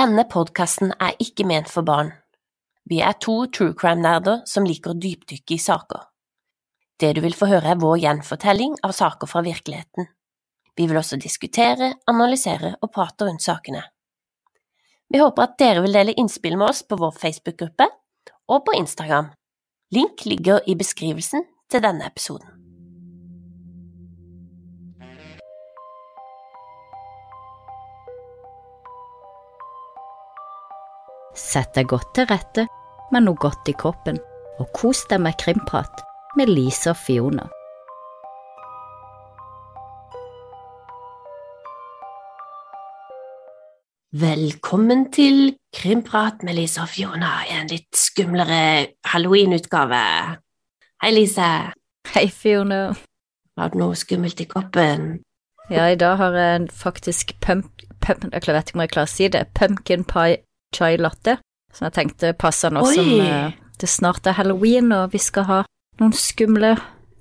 Denne podkasten er ikke ment for barn. Vi er to true crime-nerder som liker å dypdykke i saker. Det du vil få høre er vår gjenfortelling av saker fra virkeligheten. Vi vil også diskutere, analysere og prate rundt sakene. Vi håper at dere vil dele innspill med oss på vår Facebook-gruppe og på Instagram. Link ligger i beskrivelsen til denne episoden. Sett deg godt til rette med noe godt i kroppen, og kos deg med krimprat med Lise og Fiona. Velkommen til Krimprat med Lise og Fiona i en litt skumlere halloween-utgave. Hei, Lise. Hei, Fiona. Har du noe skummelt i kroppen? Ja, i dag har jeg faktisk pump, pump Jeg vet ikke om jeg klarer å si det. Pumpkin pie chai latte, som jeg tenkte passer nå som eh, det snart er halloween, og vi skal ha noen skumle,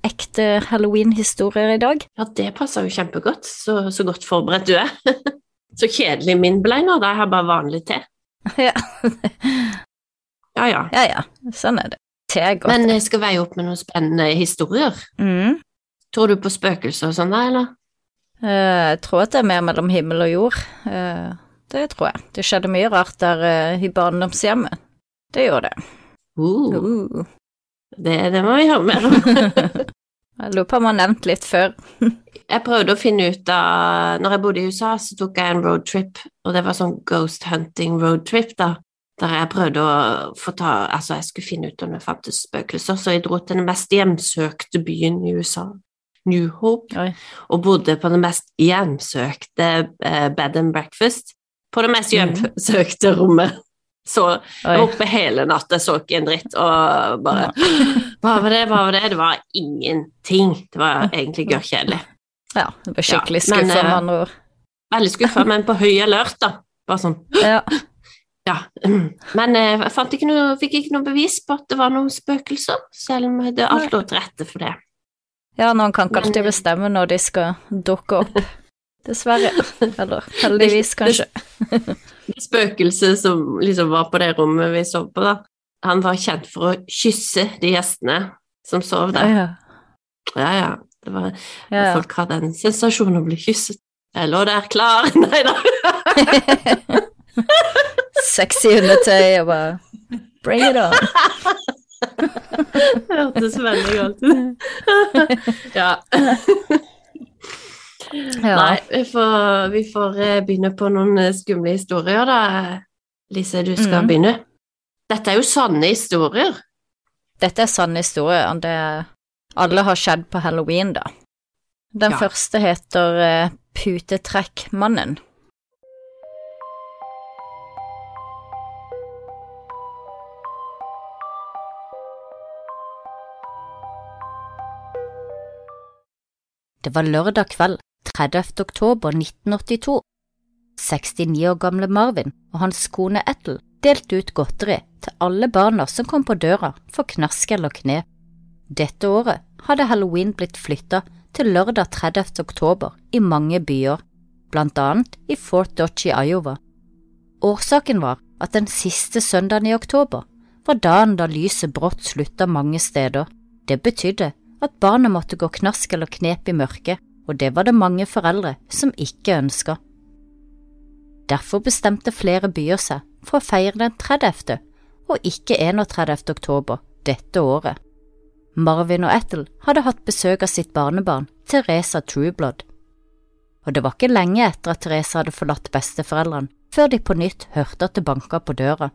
ekte halloween-historier i dag. Ja, det passer jo kjempegodt. Så, så godt forberedt du er. så kjedelig min ble nå, da jeg har bare vanlig te. ja. Ja, ja. ja, ja, sånn er det. Te er godt. Men jeg skal veie opp med noen spennende historier. mm. Tror du på spøkelser og sånn, da, eller? Uh, Jeg tror at det er mer mellom himmel og jord. Eh, Det tror jeg. Det skjedde mye rart der uh, i barndomshjemmet. Det gjorde det. Uh, Uh. det, det må vi høre mer om. Jeg lurer på om jeg har nevnt litt før. Jeg prøvde å finne ut av Når jeg bodde i USA, så tok jeg en roadtrip, og det var sånn ghost hunting roadtrip, da. Der jeg prøvde å få ta Altså, jeg skulle finne ut om det fantes spøkelser, så jeg dro til den mest hjemsøkte byen i USA, New Hope, Oi. og bodde på det mest hjemsøkte eh, bed and breakfast. På det mest Mhm. hjemsøkte rommet. Så jeg var oppe hele natta, så ikke en dritt, og bare Hva var det, hva var det? Det var ingenting. Det var egentlig gørrkjedelig. Ja, det var skikkelig Ja, skuffa, med eh, andre ord. Veldig skuffa, men på høy alert, da. Bare sånn Ja. Ja. Men eh, jeg fant ikke noe, fikk ikke noe bevis på at det var noen spøkelser, selv om det alt lå til rette for det. ja, noen kan ikke alltid eh, bestemme når de skal dukke opp. Dessverre. Eller heldigvis, kanskje. Det spøkelset som liksom var på det rommet vi sov på, da, han var kjent for å kysse de gjestene som sov der. Ja, Ja, ja. Det var, ja. ja. Folk hadde en sensasjon å bli kysset. Jeg lå der klar, nei da. Sexy undertøy og bare Bring it on. Det hørtes veldig godt ut. ja. Ja. Nei, vi får, vi får eh, begynne på noen eh, skumle historier, da. Lise, du skal mm. begynne. Dette er jo sanne historier. Dette er sanne historier. Det alle har skjedd på halloween, da. Den Ja. første heter eh, Putetrekkmannen. Det var lørdag kveld, 30. oktober 1982. 69 år gamle Marvin og hans kone Ethel delte ut godteri til alle barna som kom på døra for knask eller kne. Dette året hadde halloween blitt flytta til lørdag 30. oktober i mange byer, blant annet i Fort Dodge i Iowa. Årsaken var at den siste søndagen i oktober var dagen da lyset brått slutta mange steder. Det betydde at barna måtte gå knask eller knep i mørket, og det var det mange foreldre som ikke ønska. Derfor bestemte flere byer seg for å feire den 30. og ikke 31. oktober dette året. Marvin og Ethel hadde hatt besøk av sitt barnebarn, Teresa Trueblood. Og det var ikke lenge etter at Teresa hadde forlatt besteforeldrene, før de på nytt hørte at det banka på døra.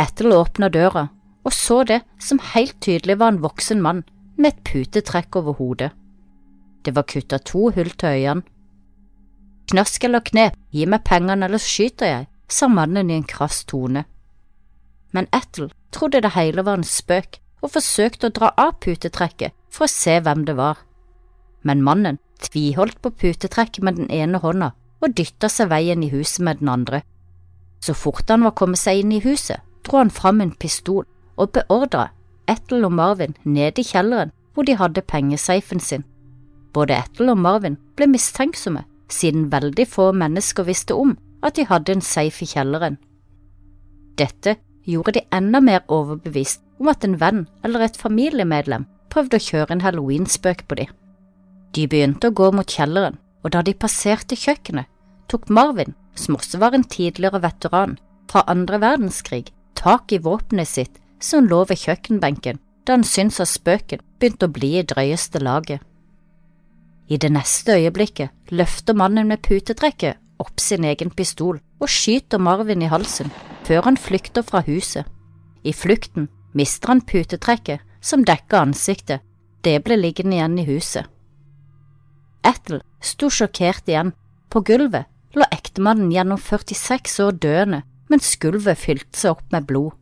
Ethel åpna døra og så det som helt tydelig var en voksen mann med et putetrekk over hodet. Det var kutta to hull til øynene. Knask eller knep, gi meg pengene eller skyter jeg, sa mannen i en krass tone. Men Ethel trodde det hele var en spøk og forsøkte å dra av putetrekket for å se hvem det var. Men mannen tviholdt på putetrekket med den ene hånda og dytta seg veien i huset med den andre. Så fort han var kommet seg inn i huset, dro han fram en pistol og beordra Ethel og Marvin ned i kjelleren hvor de hadde pengesafen sin. Både Ethel og Marvin ble mistenksomme siden veldig få mennesker visste om at de hadde en safe i kjelleren. Dette gjorde de enda mer overbevist om at en venn eller et familiemedlem prøvde å kjøre en halloweenspøk på de. De begynte å gå mot kjelleren, og da de passerte kjøkkenet, tok Marvin, som også var en tidligere veteran fra andre verdenskrig, tak i våpenet sitt som lå ved kjøkkenbenken da han syntes at spøken begynte å bli i drøyeste laget. I det neste øyeblikket løfter mannen med putetrekket opp sin egen pistol og skyter Marvin i halsen før han flykter fra huset. I flukten mister han putetrekket som dekker ansiktet, det ble liggende igjen i huset. Ethel sto sjokkert igjen. På gulvet lå ektemannen gjennom 46 år døende mens gulvet fylte seg opp med blod.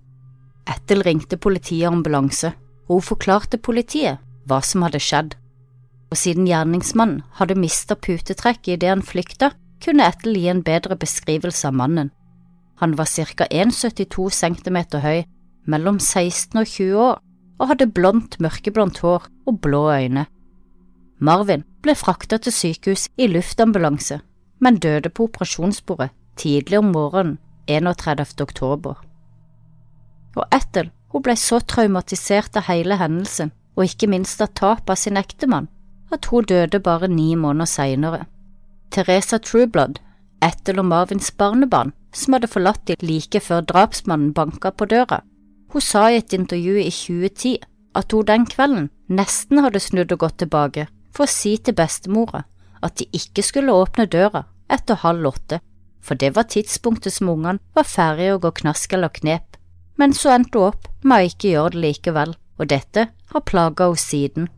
Ethel ringte politiet og ambulanse, og hun forklarte politiet hva som hadde skjedd. Og siden gjerningsmannen hadde mistet putetrekket idet han flykta, kunne Ethel gi en bedre beskrivelse av mannen. Han var ca 1,72 cm høy, mellom 16 og 20 år, og hadde blondt, mørkeblondt hår og blå øyne. Marvin ble frakta til sykehus i luftambulanse, men døde på operasjonsbordet tidlig om morgenen 31. oktober. Og Ethel hun ble så traumatisert av hele hendelsen, og ikke minst av tapet av sin ektemann, at hun døde bare ni måneder senere. Teresa Trueblood, Ethel og Marvins barnebarn, som hadde forlatt dem like før drapsmannen banka på døra, hun sa i et intervju i 2010 at hun den kvelden nesten hadde snudd og gått tilbake for å si til bestemora at de ikke skulle åpne døra etter halv åtte, for det var tidspunktet som ungene var ferdige å gå knask eller knep, men så endte hun opp med å ikke gjøre det likevel, og dette har plaga henne siden.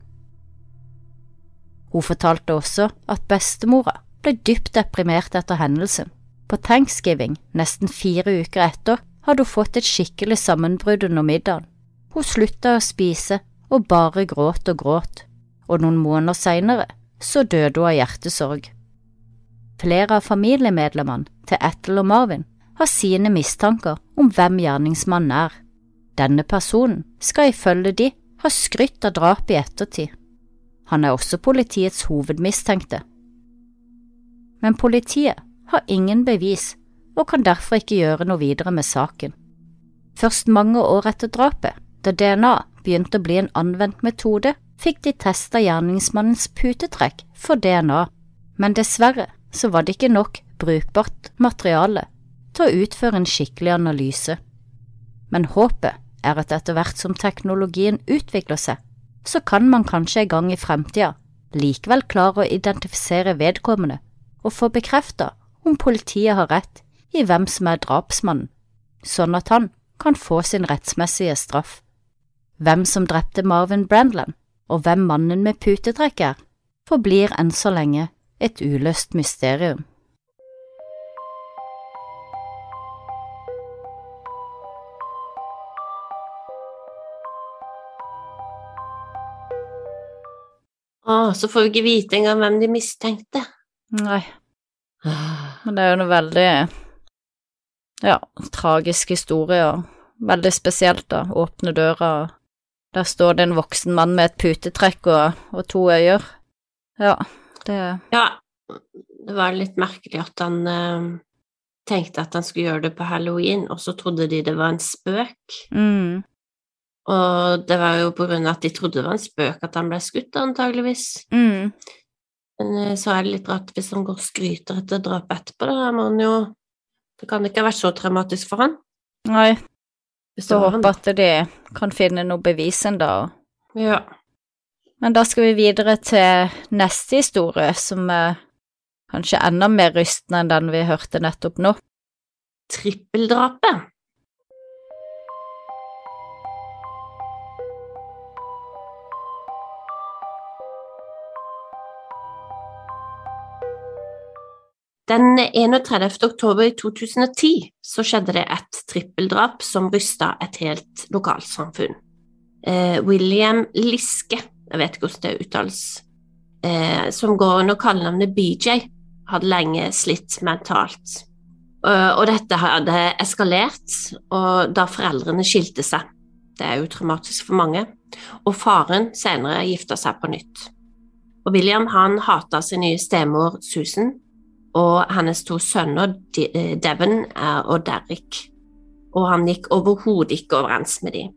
Hun fortalte også at bestemora ble dypt deprimert etter hendelsen. På thanksgiving, nesten fire uker etter, hadde hun fått et skikkelig sammenbrudd under middagen. Hun slutta å spise og bare gråt og gråt, og noen måneder senere så døde hun av hjertesorg. Flere av familiemedlemmene til Ethel og Marvin har sine mistanker om hvem gjerningsmannen er. Denne personen skal ifølge de ha skrytt av drapet i ettertid. Han er også politiets hovedmistenkte. Men politiet har ingen bevis og kan derfor ikke gjøre noe videre med saken. Først mange år etter drapet, da DNA begynte å bli en anvendt metode, fikk de testa gjerningsmannens putetrekk for DNA, men dessverre så var det ikke nok brukbart materiale til å utføre en skikkelig analyse. Men håpet er at etter hvert som teknologien utvikler seg, så kan man kanskje en gang i fremtida likevel klare å identifisere vedkommende og få bekrefta om politiet har rett i hvem som er drapsmannen, sånn at han kan få sin rettsmessige straff. Hvem som drepte Marvin Brandland, og hvem mannen med putetrekk er, forblir enn så lenge et uløst mysterium. Å, så får vi ikke vite engang hvem de mistenkte. Nei, men det er jo noe veldig ja, tragisk historie, og veldig spesielt, da. Åpne døra, og der står det en voksen mann med et putetrekk og, og to øyer. Ja, det Ja, det var litt merkelig at han eh, tenkte at han skulle gjøre det på halloween, og så trodde de det var en spøk. mm, Og det var jo på grunn av at de trodde det var en spøk at han ble skutt, antageligvis. mm, Men eh, så er det litt rart hvis han går og skryter etter drapet etterpå, da må han jo Det kan ikke ha vært så traumatisk for han. Nei, så håper at de kan finne noe bevis ennå. Ja. Men da skal vi videre til neste historie, som er kanskje enda mer rystende enn den vi hørte nettopp nå. Trippeldrapet. Den 31. oktober i 2010 så skjedde det et trippeldrap som rysta et helt lokalsamfunn. Eh, William Liske, jeg vet ikke hvordan det uttales, eh, som går under kallenavnet BJ, hadde lenge slitt mentalt. Eh, og dette hadde eskalert, og da foreldrene skilte seg. Det er jo traumatisk for mange. Og faren senere gifta seg på nytt. Og William han hata sin nye stemor Susan, og hennes to sønner, Devon eh, og Derrick. Og han gikk overhodet ikke overens med dem.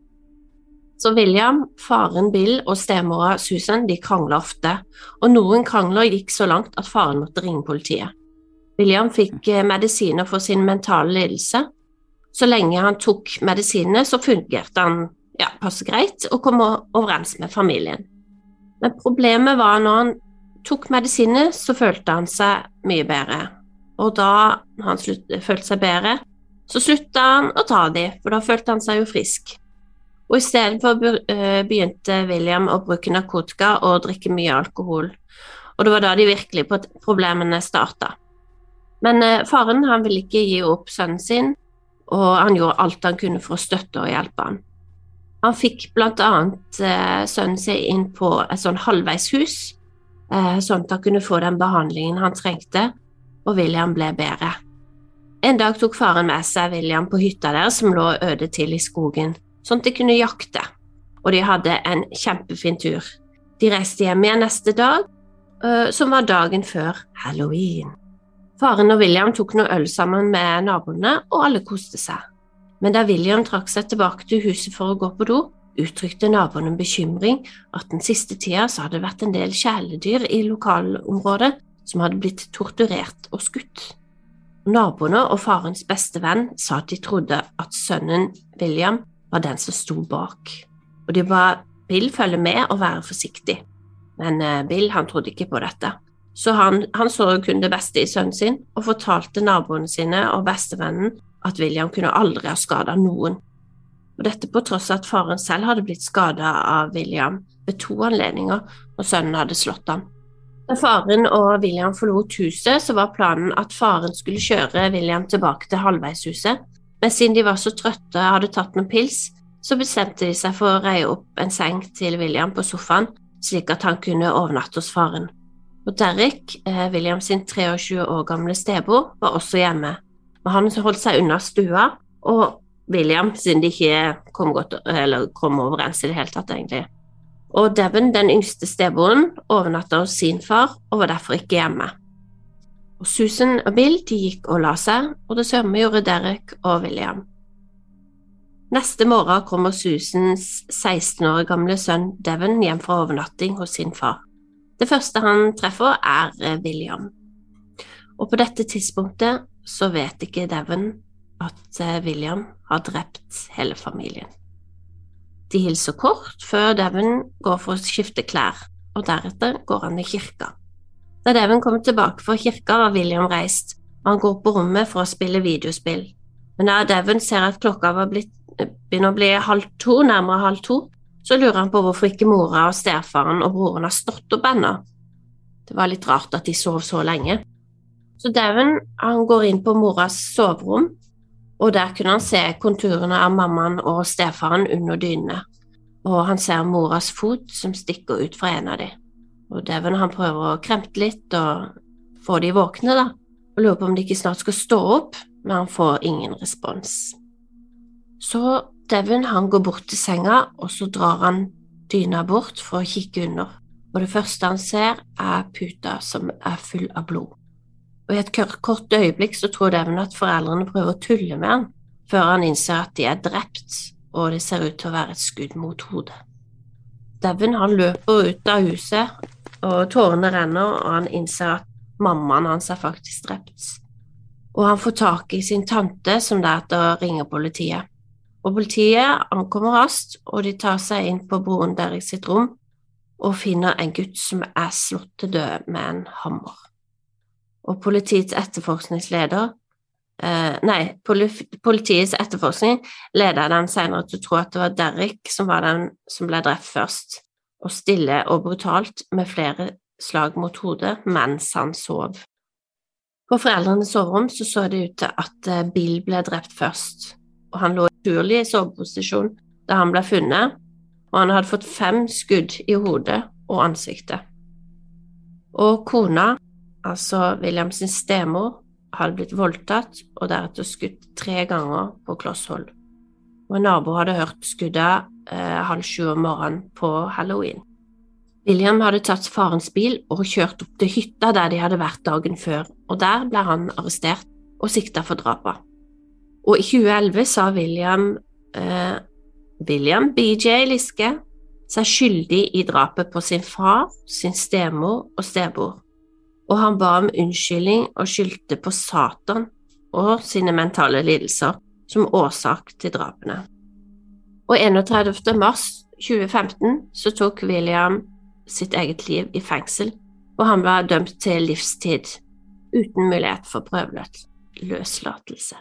Så William, faren Bill og stemora Susan de krangla ofte, og noen krangler gikk så langt at faren måtte ringe politiet. William fikk eh, medisiner for sin mentale lidelse. Så lenge han tok medisinene, så fungerte han ja, passe greit og kom overens med familien. Men problemet var når han tok medisiner, så følte han seg mye bedre. Og da han slutt, følte seg bedre, så slutta han å ta de, for da følte han seg jo frisk. Og istedenfor eh, begynte William å bruke narkotika og drikke mye alkohol. Og det var da de virkelige problemene starta. Men eh, faren han ville ikke gi opp sønnen sin, og han gjorde alt han kunne for å støtte og hjelpe han. Han fikk annet eh, sønnen sin inn på et sånn halvveishus, sånn at han kunne få den behandlingen han trengte, og William ble bedre. En dag tok faren med seg William på hytta deres som lå øde til i skogen, sånn at de kunne jakte, og de hadde en kjempefin tur. De reiste hjem igjen neste dag, eh, som var dagen før halloween. Faren og William tok noe øl sammen med naboene, og alle koste seg. Men da William trakk seg tilbake til huset for å gå på do, uttrykte naboene bekymring at den siste tida så hadde det vært en del kjæledyr i lokalområdet som hadde blitt torturert og skutt. Naboene og farens beste venn sa at de trodde at sønnen William var den som sto bak, og de ba Bill følge med og være forsiktig. Men eh, Bill han trodde ikke på dette, så han, han så kun det beste i sønnen sin og fortalte naboene sine og bestevennen at William kunne aldri ha skada noen. Og dette på tross av at faren selv hadde blitt skada av William ved to anledninger og sønnen hadde slått ham. Da faren og William forlot huset, så var planen at faren skulle kjøre William tilbake til halvveishuset, men siden de var så trøtte og hadde tatt noen pils, så bestemte de seg for å reie opp en seng til William på sofaen, slik at han kunne overnatte hos faren. Og Derek, eh, William sin 23 år gamle stebror, var også hjemme, men han holdt seg unna stua, og William, siden de ikke kom, godt, kom overens i det hele tatt, egentlig. Og Devon, den yngste steboren, overnatta hos sin far og var derfor ikke hjemme. Og Susan og Bill de gikk og la seg, og det samme gjorde Derek og William. Neste morgen kommer Susans 16 år gamle sønn Devon hjem fra overnatting hos sin far. Det første han treffer, er William. Og på dette tidspunktet så vet ikke Devon at eh, William har drept hele familien. De hilser kort før Devon går for å skifte klær, og deretter går han i kirka. Da Devon kommer tilbake fra kirka, var William reist, og han går på rommet for å spille videospill. Men da Devon ser at klokka blitt, begynner å bli halv to, nærmere halv to, så lurer han på hvorfor ikke mora og stefaren og broren har stått opp ennå. Det var litt rart at de sov så lenge. Så Devon går inn på moras soverom, og der kunne han se konturene av mammaen og stefaren under dynene, og han ser moras fot som stikker ut fra en av dem. Og Devon han prøver å kremte litt og få de våkne, da, og lurer på om de ikke snart skal stå opp, men han får ingen respons. Så Devon han går bort til senga, og så drar han dyna bort for å kikke under, og det første han ser, er puta som er full av blod. Og i et kort, øyeblikk så tror Devon at foreldrene prøver å tulle med han, før han innser at de er drept, og det ser ut til å være et skudd mot hodet. Devon han løper ut av huset, og tårene renner, og han innser at mammaen hans er faktisk drept. Og han får tak i sin tante, som deretter ringer politiet. Og politiet ankommer raskt, og de tar seg inn på broren deres sitt rom og finner en gutt som er slått til døde med en hammer. Og politiets etterforskningsleder eh, Nei, politiets etterforskning leder dem senere til å tro at det var Derrick som var den som ble drept først, og stille og brutalt med flere slag mot hodet mens han sov. På foreldrenes soverom så, så det ut til at eh, Bill ble drept først, og han lå naturlig i soveposisjon da han ble funnet, og han hadde fått fem skudd i hodet og ansiktet. Og kona, altså Williams stemor, hadde blitt voldtatt og deretter skutt tre ganger på kloss hold. Og en nabo hadde hørt skuddet eh, halv sju om morgenen på halloween. William hadde tatt farens bil og kjørt opp til hytta der de hadde vært dagen før, og der ble han arrestert og sikta for drapet. Og i 2011 sa William eh, William BJ Liske seg skyldig i drapet på sin far, sin stemor og stebror, og han ba om unnskyldning og skyldte på Satan og sine mentale lidelser som årsak til drapene. Og 31. mars 2015 så tok William sitt eget liv i fengsel, og han ble dømt til livstid uten mulighet for prøveløslatelse.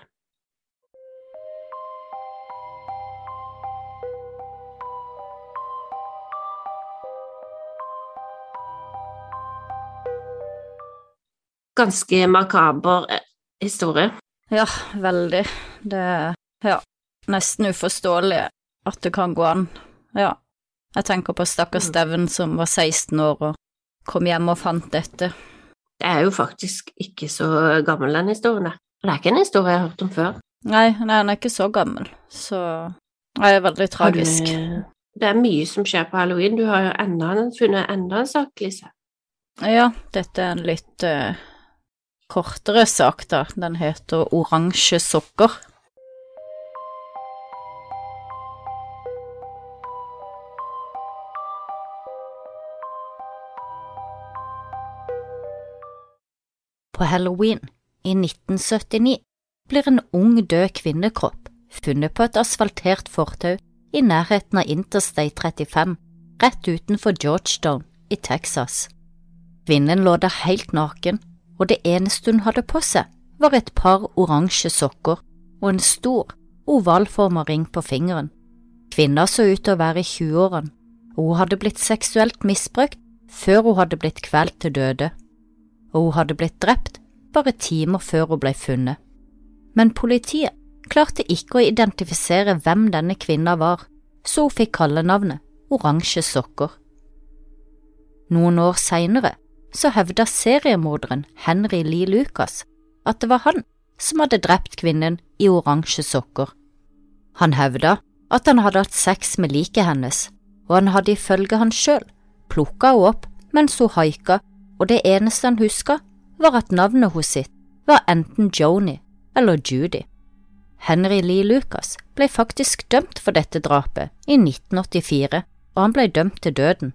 Ganske makaber eh, historie. Ja, veldig. Det er ja, nesten uforståelig at det kan gå an. Ja. Jeg tenker på stakkars Mm. Steven som var 16 år og kom hjem og fant dette. Det er jo faktisk ikke så gammel, den historien der. Det er ikke en historie jeg har hørt om før. Nei, nei, han er ikke så gammel, så det er veldig tragisk. Det er mye som skjer på halloween. Du har jo enda funnet enda en sak, Lise. Ja, dette er en litt eh, kortere sak, da. Den heter Oransje sokker. På halloween i 1979 blir en ung død kvinnekropp funnet på et asfaltert fortau i nærheten av Interstate 35, rett utenfor Georgetown i Texas. Kvinnen lå der helt naken, og det eneste hun hadde på seg, var et par oransje sokker og en stor, ovalformet ring på fingeren. Kvinna så ut til å være i 20-årene, og hun hadde blitt seksuelt misbrukt før hun hadde blitt kvalt til døde, og hun hadde blitt drept bare timer før hun ble funnet. Men politiet klarte ikke å identifisere hvem denne kvinna var, så hun fikk kallenavnet Oransje sokker. Noen år seinere så hevda seriemorderen Henry Lee Lucas at det var han som hadde drept kvinnen i oransje sokker. Han hevda at han hadde hatt sex med liket hennes, og han hadde ifølge han sjøl plukka henne opp mens hun haika, og det eneste han huska, var at navnet hos sitt var enten Joni eller Judy. Henry Lee Lucas ble faktisk dømt for dette drapet i 1984, og han ble dømt til døden.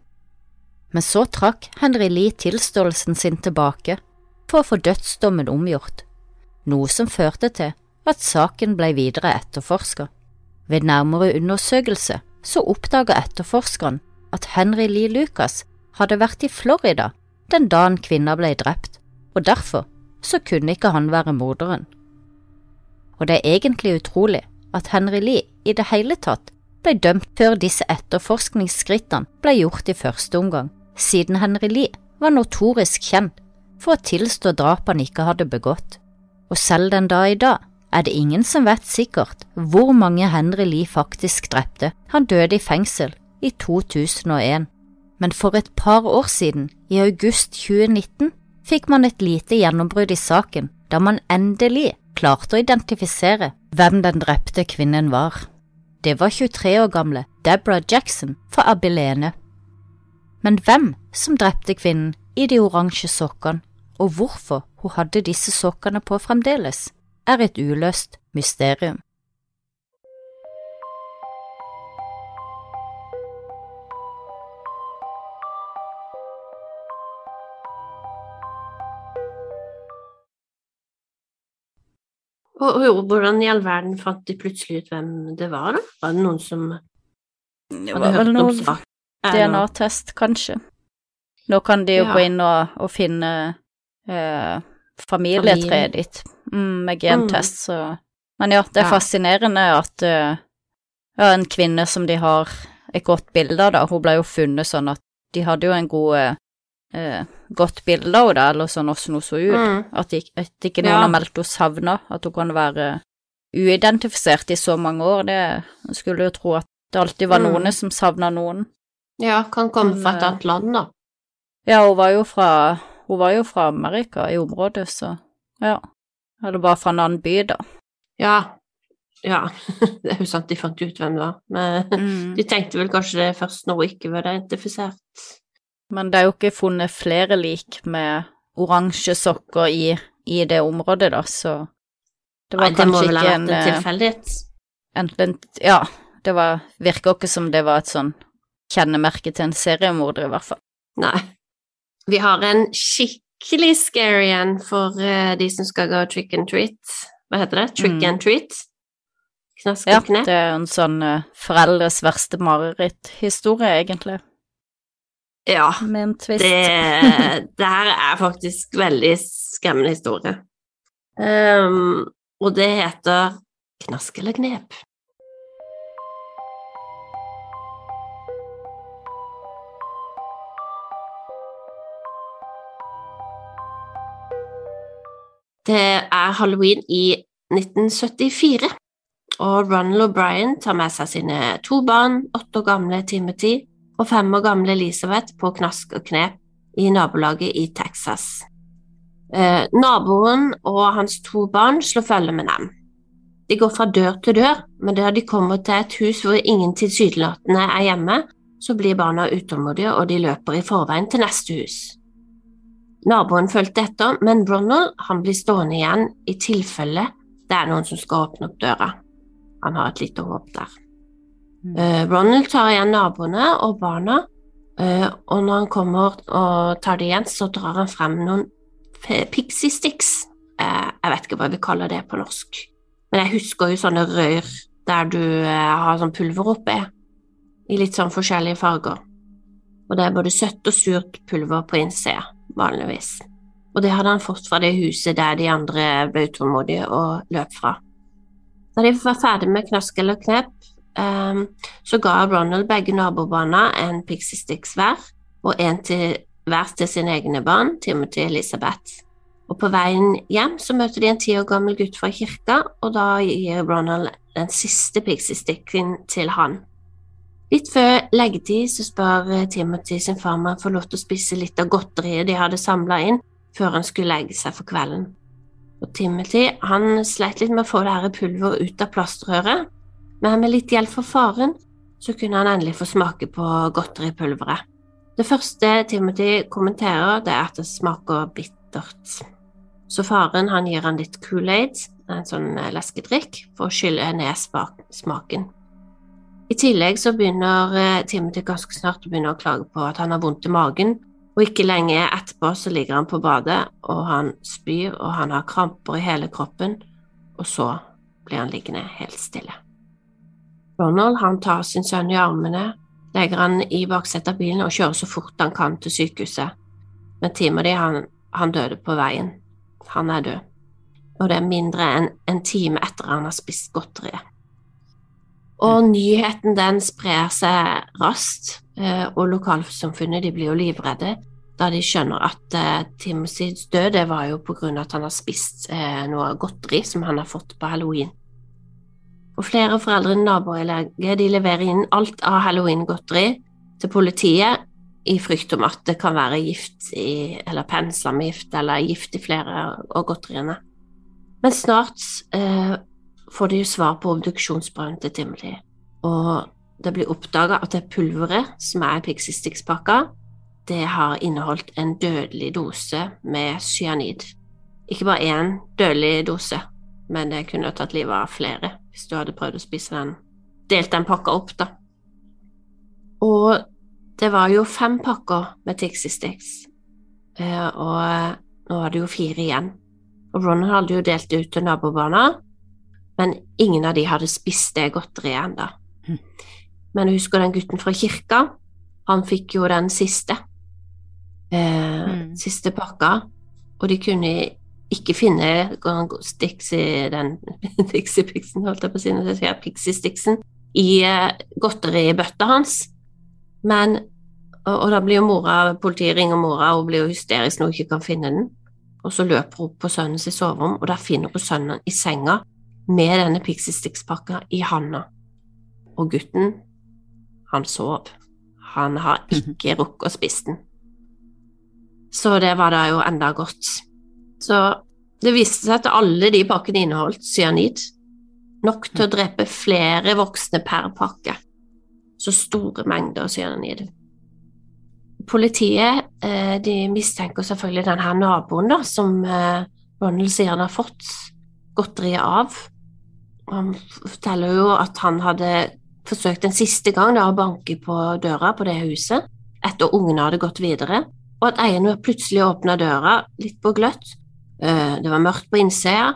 Men så trakk Henry Lee tilståelsen sin tilbake for å få dødsdommen omgjort, noe som førte til at saken ble videre etterforska. Ved nærmere undersøkelse så oppdaga etterforskeren at Henry Lee Lucas hadde vært i Florida den dagen kvinna ble drept, og derfor så kunne ikke han være morderen. Og det er egentlig utrolig at Henry Lee i det hele tatt ble dømt før disse etterforskningsskrittene ble gjort i første omgang, siden Henry Lee var notorisk kjent for å tilstå drap han ikke hadde begått. Og selv den dag i dag er det ingen som vet sikkert hvor mange Henry Lee faktisk drepte. Han døde i fengsel i 2001. Men for et par år siden, i august 2019, fikk man et lite gjennombrudd i saken, da man endelig klarte å identifisere hvem den drepte kvinnen var. Det var 23 år gamle Deborah Jackson fra Abilene. Men hvem som drepte kvinnen i de oransje sokkene, og hvorfor hun hadde disse sokkene på fremdeles, er et uløst mysterium. Og, og hvordan i all verden fant de plutselig ut hvem det var, da? Var det noen som Det hadde var hørt om saken? DNA-test, kanskje. Nå kan de jo Ja. gå inn og, og finne eh, familietreet Familie. ditt mm, med gentest, så Men ja, det er Ja. fascinerende at uh, ja, en kvinne som de har et godt bilde av, da, hun ble jo funnet sånn at de hadde jo en god eh, godt bilde av henne, eller sånn hvordan hun så ut. Mm. At, ikke, at ikke noen har meldt henne savna, at hun kan være uidentifisert i så mange år. Det skulle jo tro at det alltid var Mm. noen som savna noen. Ja, kan komme fra et eh, annet land, da. Ja, hun var jo fra var jo fra Amerika, i området, så ja. Eller bare fra en annen by, da. Ja. Ja, det er jo sant de fant ut hvem det var, men Mm. de tenkte vel kanskje det først når hun ikke var identifisert. Men det er jo ikke funnet flere lik med oransje sokker i, i det området, da, så det var Nei, det må kanskje vel ha ikke vært en en eh, tilfeldighet. Enten Ja, det var Virker ikke som det var et sånn kjennemerke til en seriemorder, i hvert fall. Nei. Vi har en skikkelig scary en for uh, de som skal gå trick and treat. Hva heter det? Trick Mm. and treat? Knask Ja, og knep? det er en sånn uh, foreldres verste mareritthistorie, egentlig, Ja. med en twist. Det, det her er faktisk veldig skremmende historie. Um, og det heter Knask eller knep. Det er halloween i 1974, og Ronald O'Brien tar med seg sine to barn, åtte år gamle Timothy og fem år gamle Elisabeth på knask og knep i nabolaget i Texas. Eh, naboen og hans to barn slår følge med dem. De går fra dør til dør, men da de kommer til et hus hvor ingen tilsynelatende er hjemme, så blir barna utålmodige, og de løper i forveien til neste hus. Naboen fulgte etter, men Ronald han blir stående igjen i tilfelle det er noen som skal åpne opp døra. Han har et lite håp der. Mm. Ronald tar igjen naboene og barna, eh, og når han kommer og tar det igjen, så drar han frem noen pixie sticks. Eh, jeg vet ikke hva vi kaller det på norsk, men jeg husker jo sånne rør der du eh, har sånn pulver oppi, i litt sånn forskjellige farger. Og det er både søtt og surt pulver på innsida, vanligvis. Og det hadde han fått fra det huset der de andre ble utålmodige og løp fra. Da de var ferdig med knask eller knep, um, så ga Ronald begge nabobarna en Pixie Sticks hver, og en til hver til sine egne barn, Timothy og Elisabeth. Og på veien hjem så møter de en ti år gammel gutt fra kirka, og da gir Ronald den siste Pixie Sticken til han. Litt før leggetid så spør eh, Timothy sin far om han får lov til å spise litt av godteriet de hadde samla inn, før han skulle legge seg for kvelden. Og Timothy han sleit litt med å få det her pulveret ut av plastrøret, men med litt hjelp fra faren så kunne han endelig få smake på godteripulveret. Det første Timothy kommenterer, det er at det smaker bittert. Så faren han gir han litt Kool-Aid, en sånn eh, leskedrikk, for å skylle ned smaken. I tillegg så begynner eh, Timothy ganske snart å begynne å klage på at han har vondt i magen, og ikke lenge etterpå så ligger han på badet, og han spyr, og han har kramper i hele kroppen, og så blir han liggende helt stille. Ronald han tar sin sønn i armene, legger han i baksetet av bilen og kjører så fort han kan til sykehuset. Men Timothy han, han døde på veien. Han er død. Og det er mindre enn en time etter han har spist godteriet. Og nyheten den sprer seg raskt, eh, og lokalsamfunnet de blir jo livredde da de skjønner at uh, Timothys død det var jo på grunn av at han har spist uh, noe godteri som han har fått på halloween. Og flere foreldre i nabolaget de leverer inn alt av halloween-godteri til politiet i frykt om at det kan være gift i, eller pensla med gift, eller gift i flere av godteriene. Men snart eh, får de jo svar på obduksjonsbrønnen til Timothy, og det blir oppdaga at det pulveret som er i Pixie Sticks-pakka, det har inneholdt en dødelig dose med cyanid. Ikke bare én dødelig dose, men det kunne tatt livet av flere hvis du hadde prøvd å spise den, delt den pakka opp, da. Og det var jo fem pakker med Tixie Sticks, eh, og nå var det jo fire igjen. Og Ronald hadde jo delt ut til nabobarna, men ingen av de hadde spist det godteriet ennå. Men Men husker den gutten fra kirka? Han fikk jo den siste. Eh, Mm. Siste pakka, og de kunne ikke finne i den Dixie Pixen, holdt jeg på å si, når jeg sier i eh, godteribøtta hans. Men og, og da blir jo mora, politiet ringer mora og blir jo hysterisk når hun ikke kan finne den. Og så løper hun på sønnen sitt soverom, og da finner hun sønnen i senga med denne Pixie Sticks-pakka i handa. Og gutten, han sov. Han har ikke rukket å spise den. Så det var da jo enda godt. Så det viste seg at alle de pakkene inneholdt cyanid. Nok til å drepe flere voksne per pakke. Så store mengder cyanid. Politiet eh, de mistenker selvfølgelig denne naboen da, som eh, Ronald sier han har fått godteriet av. Han forteller jo at han hadde forsøkt en siste gang da, å banke på døra på det huset etter ungene hadde gått videre, og at eieren plutselig åpna døra litt på gløtt. Det var mørkt på innsida,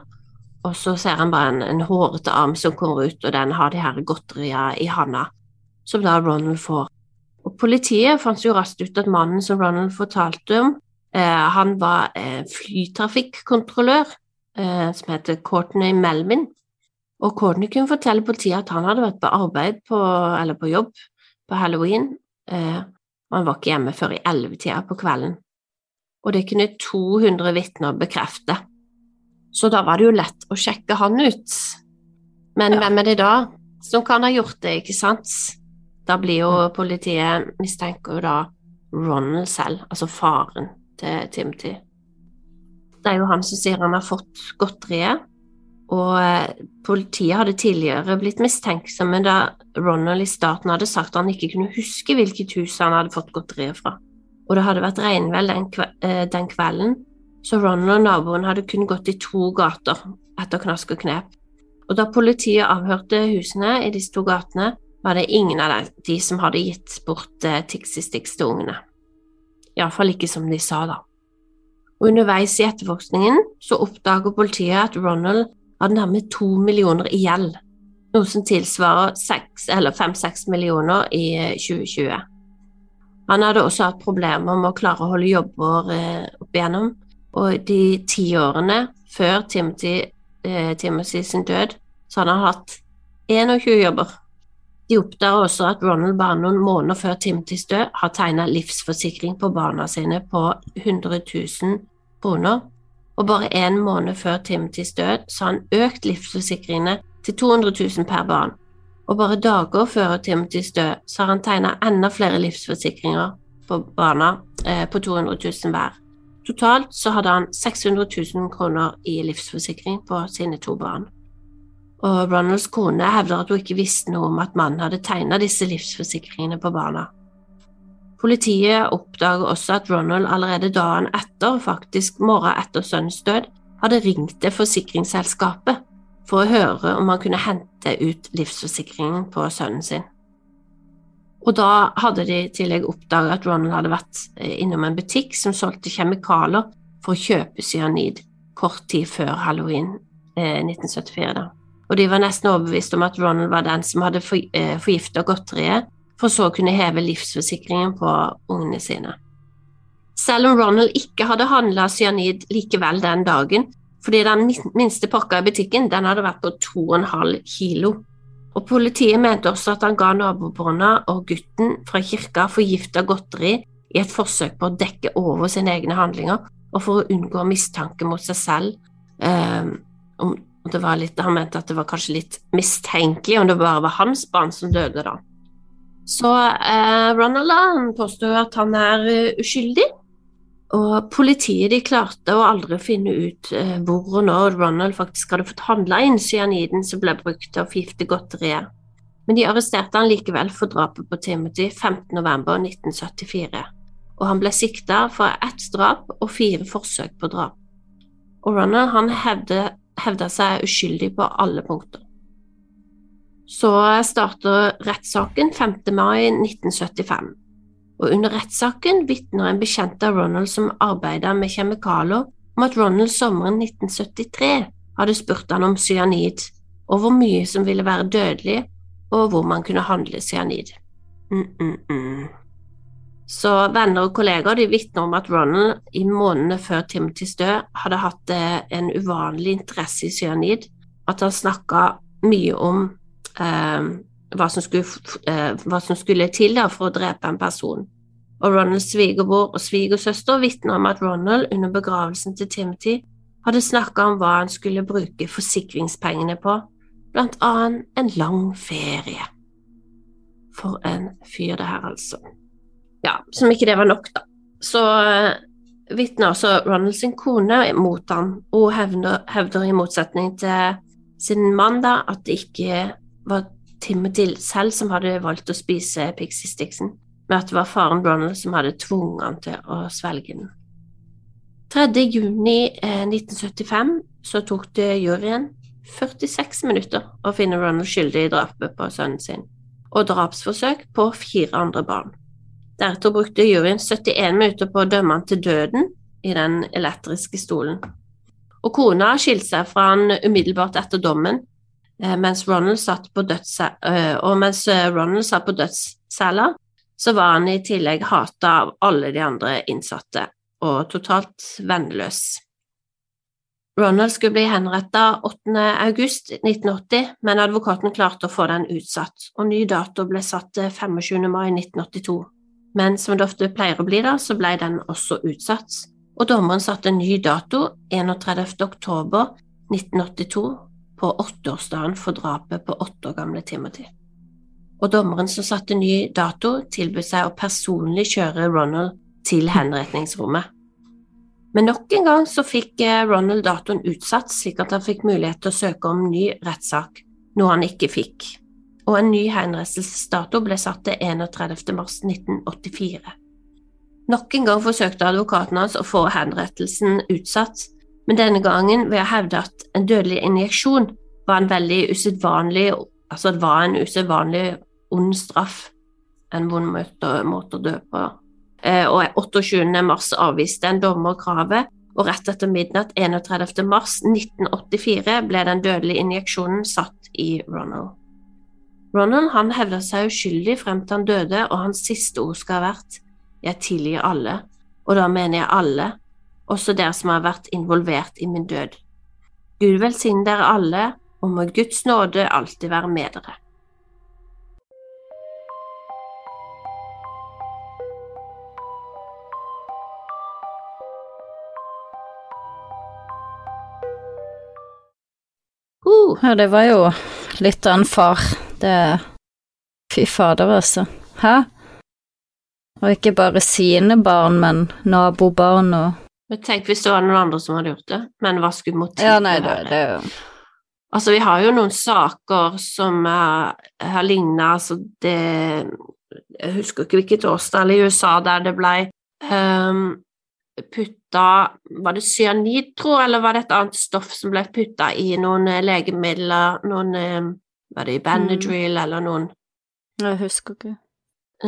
og så ser han bare en, en hårete arm som kommer ut, og den har de her godteriene i handa, som da Ronald får. Og Politiet fant jo raskt ut at mannen som Ronald fortalte om, eh, han var eh, flytrafikkontrollør eh, som heter Courtney Melvin. Og Courtney kunne fortelle politiet at han hadde vært på arbeid på, eller på jobb på halloween, eh, og han var ikke hjemme før i ellevetida på kvelden. Og det kunne 200 vitner bekrefte. Så da var det jo lett å sjekke han ut. Men ja. hvem er det da som kan ha gjort det, ikke sant? Da blir jo politiet mistenker jo da Ronald selv, altså faren til Timothy. Det er jo han som sier han har fått godteriet, og eh, politiet hadde tidligere blitt mistenksomme da Ronald i starten hadde sagt at han ikke kunne huske hvilket hus han hadde fått godteriet fra. Og det hadde vært regnvær den, kve den kvelden, så Ronald og naboen hadde kun gått i to gater etter knask og knep. Og da politiet avhørte husene i disse to gatene, var det ingen av de som hadde gitt bort eh, Tixi Stix til ungene. Iallfall ikke som de sa, da. Og underveis i etterforskningen så oppdager politiet at Ronald hadde nærmere to millioner i gjeld, noe som tilsvarer seks eller fem-seks millioner i 2020. Eh, Han hadde også hatt problemer med å klare å holde jobber eh, opp igjennom, og de ti årene før Timothy, eh, Timothy sin død, så hadde han hatt 21 jobber. De oppdager også at Ronald bare noen måneder før Timothys død har tegna livsforsikring på barna sine på 100 000 kroner, og bare en måned før Timothys død så han økt livsforsikringene til 200 000 per barn, og bare dager før Timothys død så har han tegna enda flere livsforsikringer på barna eh, på 200 000 hver. Totalt så hadde han 600 000 kroner i livsforsikring på sine to barn. Og Ronalds kone hevder at hun ikke visste noe om at mannen hadde tegna disse livsforsikringene på barna. Politiet oppdager også at Ronald allerede dagen etter, faktisk morgenen etter sønnens død, hadde ringt til forsikringsselskapet for å høre om han kunne hente ut livsforsikringen på sønnen sin. Og da hadde de i tillegg oppdaget at Ronald hadde vært eh, innom en butikk som solgte kjemikalier for å kjøpe cyanid kort tid før halloween eh, 1974. da. Og de var nesten overbevist om at Ronald var den som hadde eh, forgifta godteriet, for så å kunne heve livsforsikringen på ungene sine. Selv om Ronald ikke hadde handla cyanid likevel den dagen, fordi den minste pakka i butikken den hadde vært på 2,5 kilo. Og Politiet mente også at han ga nabobarna og gutten fra kirka forgifta godteri i et forsøk på å dekke over sine egne handlinger og for å unngå mistanke mot seg selv. Um, det var litt, han mente at det var kanskje litt mistenkelig om det bare var hans barn som døde, da. Så eh, Ronald påstår at han er uh, uskyldig, og politiet de klarte å aldri finne ut eh, hvor og når Ronald faktisk hadde fått handla inn cyaniden som ble brukt til å forgifte godteriet, men de arresterte han likevel for drapet på Timothy 15.11.1974, og han ble sikta for ett drap og fire forsøk på drap. Og Ronald han hevda seg uskyldig på alle punkter. Så starter rettssaken 5. mai 1975 og under rettssaken vitner en bekjent av Ronald som arbeider med kjemikalier, om at Ronald sommeren 1973 hadde spurt han om cyanid, og hvor mye som ville være dødelig, og hvor man kunne handle cyanid. Mm -mm. Så venner og kolleger de vitner om at Ronald i månedene før Timothys død hadde hatt eh, en uvanlig interesse i cyanid, at han snakka mye om hva som skulle, eh, hva som skulle til da, for å drepe en person. Og Ronalds svigerbror og svigersøster vitner om at Ronald under begravelsen til Timothy hadde snakka om hva han skulle bruke forsikringspengene på, blant annet en lang ferie. For en fyr, det her, altså. Ja, som ikke det var nok, da. Så uh, vitner også Ronald sin kone mot han, og hevder, hevder i motsetning til sin mann da, at det ikke var Timothy selv som hadde valgt å spise Pixie Sticksen, men at det var faren Ronald som hadde tvunget han til å svelge den. 3. juni 1975 så tok det juryen 46 minutter å finne Ronald skyldig i drapet på sønnen sin, og drapsforsøk på fire andre barn. Deretter brukte juryen 71 minutter på å dømme han til døden i den elektriske stolen. Og kona skilte seg fra han umiddelbart etter dommen, eh, eh, mens eh, Ronald satt på dødscella, så var han i tillegg hata av alle de andre innsatte, og totalt vennløs. Ronald skulle bli henrettet 8. august 1980, men advokaten klarte å få den utsatt, og ny dato ble satt til 25. mai 1982. Men som det ofte pleier å bli da, så ble den også utsatt, og dommeren satte ny dato 31. oktober 1982 på åtteårsdagen for drapet på åtte år gamle Timothy. Og dommeren som satte ny dato, tilbød seg å personlig kjøre Ronald til henretningsrommet. Men nok en gang så fikk eh, Ronald datoen utsatt, slik at han fikk mulighet til å søke om ny rettssak, noe han ikke fikk. Og en ny henrettelsesdato ble satt til 31. mars 1984. Nok en gang forsøkte advokaten hans å få henrettelsen utsatt, men denne gangen ved å hevde at en dødelig injeksjon var en veldig usedvanlig Altså det var en usedvanlig ond straff, en vond måte å dø på. Eh, og 28. mars avviste en dommer kravet, og rett etter midnatt 31. mars 1984 ble den dødelige injeksjonen satt i Ronald. Ronald han hevda seg uskyldig frem til han døde, og hans siste ord skal ha vært jeg tilgir alle, og da mener jeg alle, også dere som har vært involvert i min død. Gud velsigne dere alle, og må Guds nåde alltid være med dere. Ja, det var jo litt av en far. Det Fy fader, altså. Hæ? Og ikke bare sine barn, men nabobarn og Tenk hvis det var noen andre som hadde gjort det, men hva skulle motivet ja, nei, det, det. er jo Altså, vi har jo noen saker som har lignet altså det Jeg husker ikke hvilket årstall i USA der det ble um, putta Var det cyanid, tror eller var det et annet stoff som ble putta i noen uh, legemidler, noen um, Var det i Benadryl mm. eller noen? Jeg husker ikke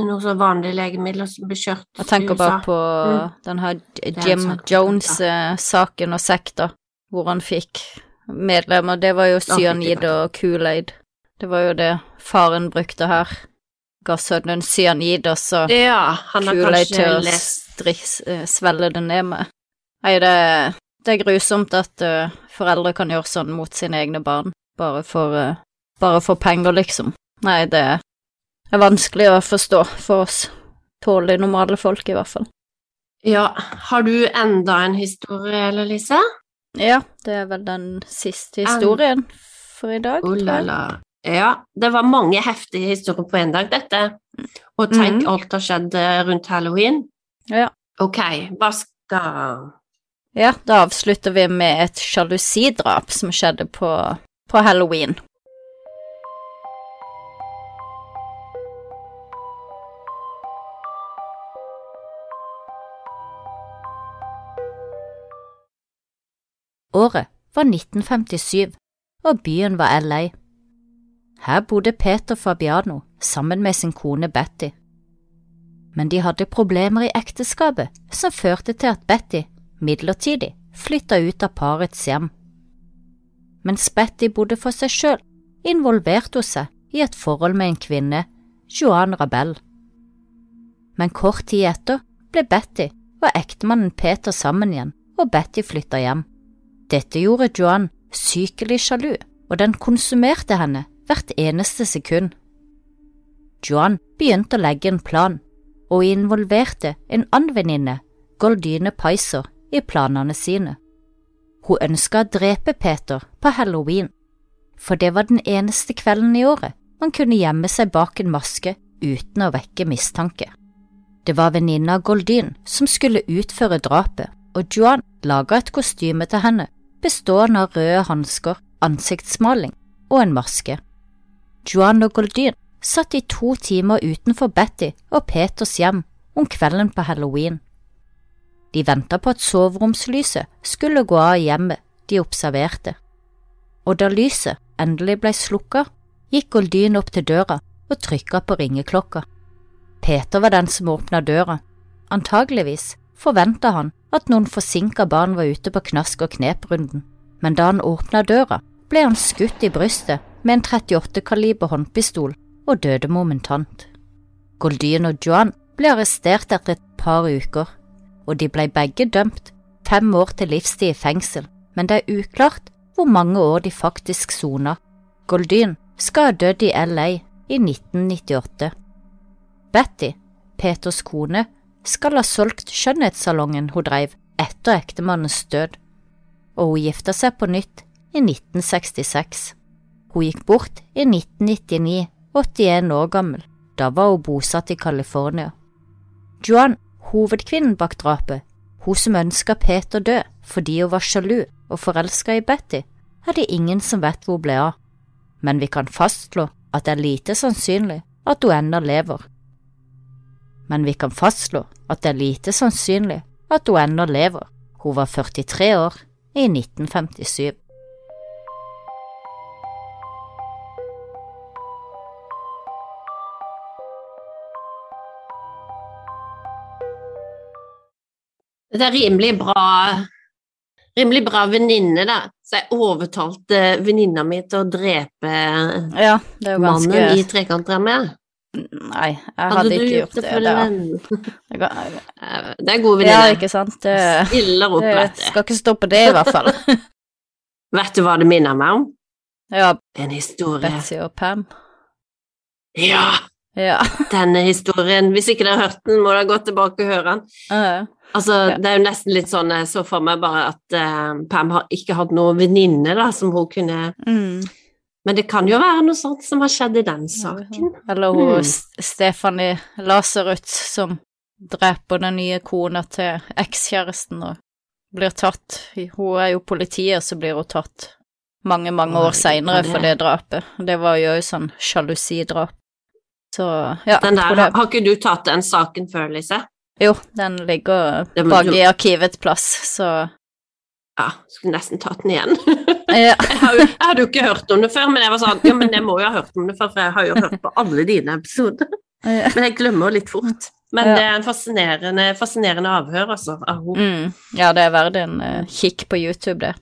noen sånne vanlige legemidler som blir kjørt Jeg tenker bare på mm. den her Jim Jones-saken og sekta, hvor han fikk medlemmer. Det var jo cyanid og Kool-Aid. Det var jo det faren brukte her. Ga sønnen cyanid, og så ja, Kool-Aid til å striks, eh, svelle det ned med. Nei, det, det er grusomt at uh, foreldre kan gjøre sånn mot sine egne barn, bare for, uh, bare for penger, liksom. Nei, det er vanskelig å forstå for oss tålelig normale folk, i hvert fall. Ja, har du enda en historie, eller Lise? Ja, det er vel den siste historien for i dag, oh, tror jeg. Ja, det var mange heftige historier på én dag, dette. Og tenk mm. alt har skjedd eh, rundt halloween. Ja. Ok, hva skal Ja, da avslutter vi med et sjalusidrap som skjedde på, på halloween. Året var 1957, og byen var LA. Her bodde Peter Fabiano sammen med sin kone Betty. Men de hadde problemer i ekteskapet som førte til at Betty midlertidig flytta ut av parets hjem. Mens Betty bodde for seg sjøl, involverte hun seg i et forhold med en kvinne, Joan Rabel. Men kort tid etter ble Betty og ektemannen Peter sammen igjen, og Betty flytta hjem. Dette gjorde Joan sykelig sjalu, og den konsumerte henne hvert eneste sekund. Joan begynte å legge en plan, og involverte en annen venninne, Goldine Pizer, i planene sine. Hun ønska å drepe Peter på halloween, for det var den eneste kvelden i året man kunne gjemme seg bak en maske uten å vekke mistanke. Det var venninna Goldine som skulle utføre drapet, og Joan laga et kostyme til henne bestående av røde hansker, ansiktsmaling og en maske. Joan og Goldin satt i to timer utenfor Betty og Peters hjem om kvelden på halloween. De venta på at soveromslyset skulle gå av hjemmet de observerte, og da lyset endelig ble slukka, gikk Goldin opp til døra og trykka på ringeklokka. Peter var den som åpna døra. Antageligvis forventa han at noen forsinka barn var ute på knask og knep-runden, men da han åpna døra, ble han skutt i brystet med en 38 kaliber håndpistol og døde momentant. Goldyn og Joan ble arrestert etter et par uker, og de ble begge dømt fem år til livstid i fengsel, men det er uklart hvor mange år de faktisk sona. Goldyn skal ha dødd i LA i 1998. Betty, Peters kone, skal ha solgt skjønnhetssalongen hun drev etter ektemannens død, og hun gifta seg på nytt i 1966. Hun gikk bort i 1999, 81 år gammel. Da var hun bosatt i California. Joan, hovedkvinnen bak drapet, hun som ønska Peter død fordi hun var sjalu og forelska i Betty, er det ingen som vet hvor hun ble av, men vi kan fastslå at det er lite sannsynlig at hun ennå lever. Men vi kan fastslå at det er lite sannsynlig at hun ennå lever. Hun var 43 år i 1957. Det er rimelig bra rimelig bra venninne, da. Så jeg overtalte venninna mi til å drepe Ja, mannen i trekantdramaet. Nei, jeg hadde, ikke gjort det. Hadde det. gjort Det, Eh, Det er god ja, ikke sant. Det, Stiller opp, det vet du. skal ikke stå på det, i hvert fall. Vet du hva det minner meg om? Ja, En historie. Betsy og Pam. Ja, Ja. denne historien. Hvis ikke dere har hørt den, må dere gå tilbake og høre den. Ja. Altså, Ja. Det er jo nesten litt sånn jeg så for meg bare at uh, Pam har ikke hatt noen venninne da, som hun kunne Mm. Men det kan jo være noe sånt som har skjedd i den saken. Eller hun Mm. Stefanie Laserut som dreper den nye kona til ekskjæresten og blir tatt. Hun er jo politiet, så blir hun tatt mange, mange år seinere for det drapet. Det var jo sånn sjalusidrap. Så ja, Den der, det. Har ikke du tatt den saken før, Lise? Jo, den ligger bak i arkivets plass, så Ja, skulle nesten tatt den igjen. Jeg, hadde jo ikke hørt om det før, men jeg var sånn Ja, men jeg må jo ha hørt om det før, for jeg har jo hørt på alle dine episoder. Men jeg glemmer jo litt fort. Men det er en fascinerende, fascinerende avhør, altså. Av henne. Mm. ja, det er verdt en uh, kikk på YouTube, det.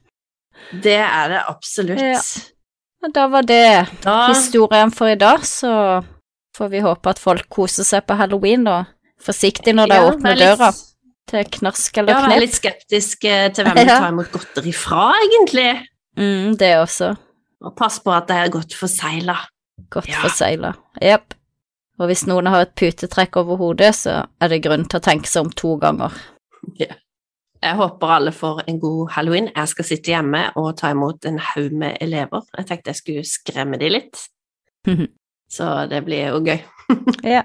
Det er det absolutt. Ja. Da var det Da historien for i dag, så får vi håpe at folk koser seg på halloween, da. forsiktig når de Ja, åpner litt- døra til knask eller Ja, være knep. litt skeptisk eh, til hvem du tar imot godteri fra, egentlig. Mm, det også. Og pass på at det er godt forsegla. Godt Ja. forsegla. Jepp. Og hvis noen har et putetrekk over hodet, så er det grunn til å tenke seg om to ganger. Jeg håper alle får en god halloween. Jeg skal sitte hjemme og ta imot en haug med elever. Jeg tenkte jeg skulle skremme de litt, så det blir jo gøy. ja.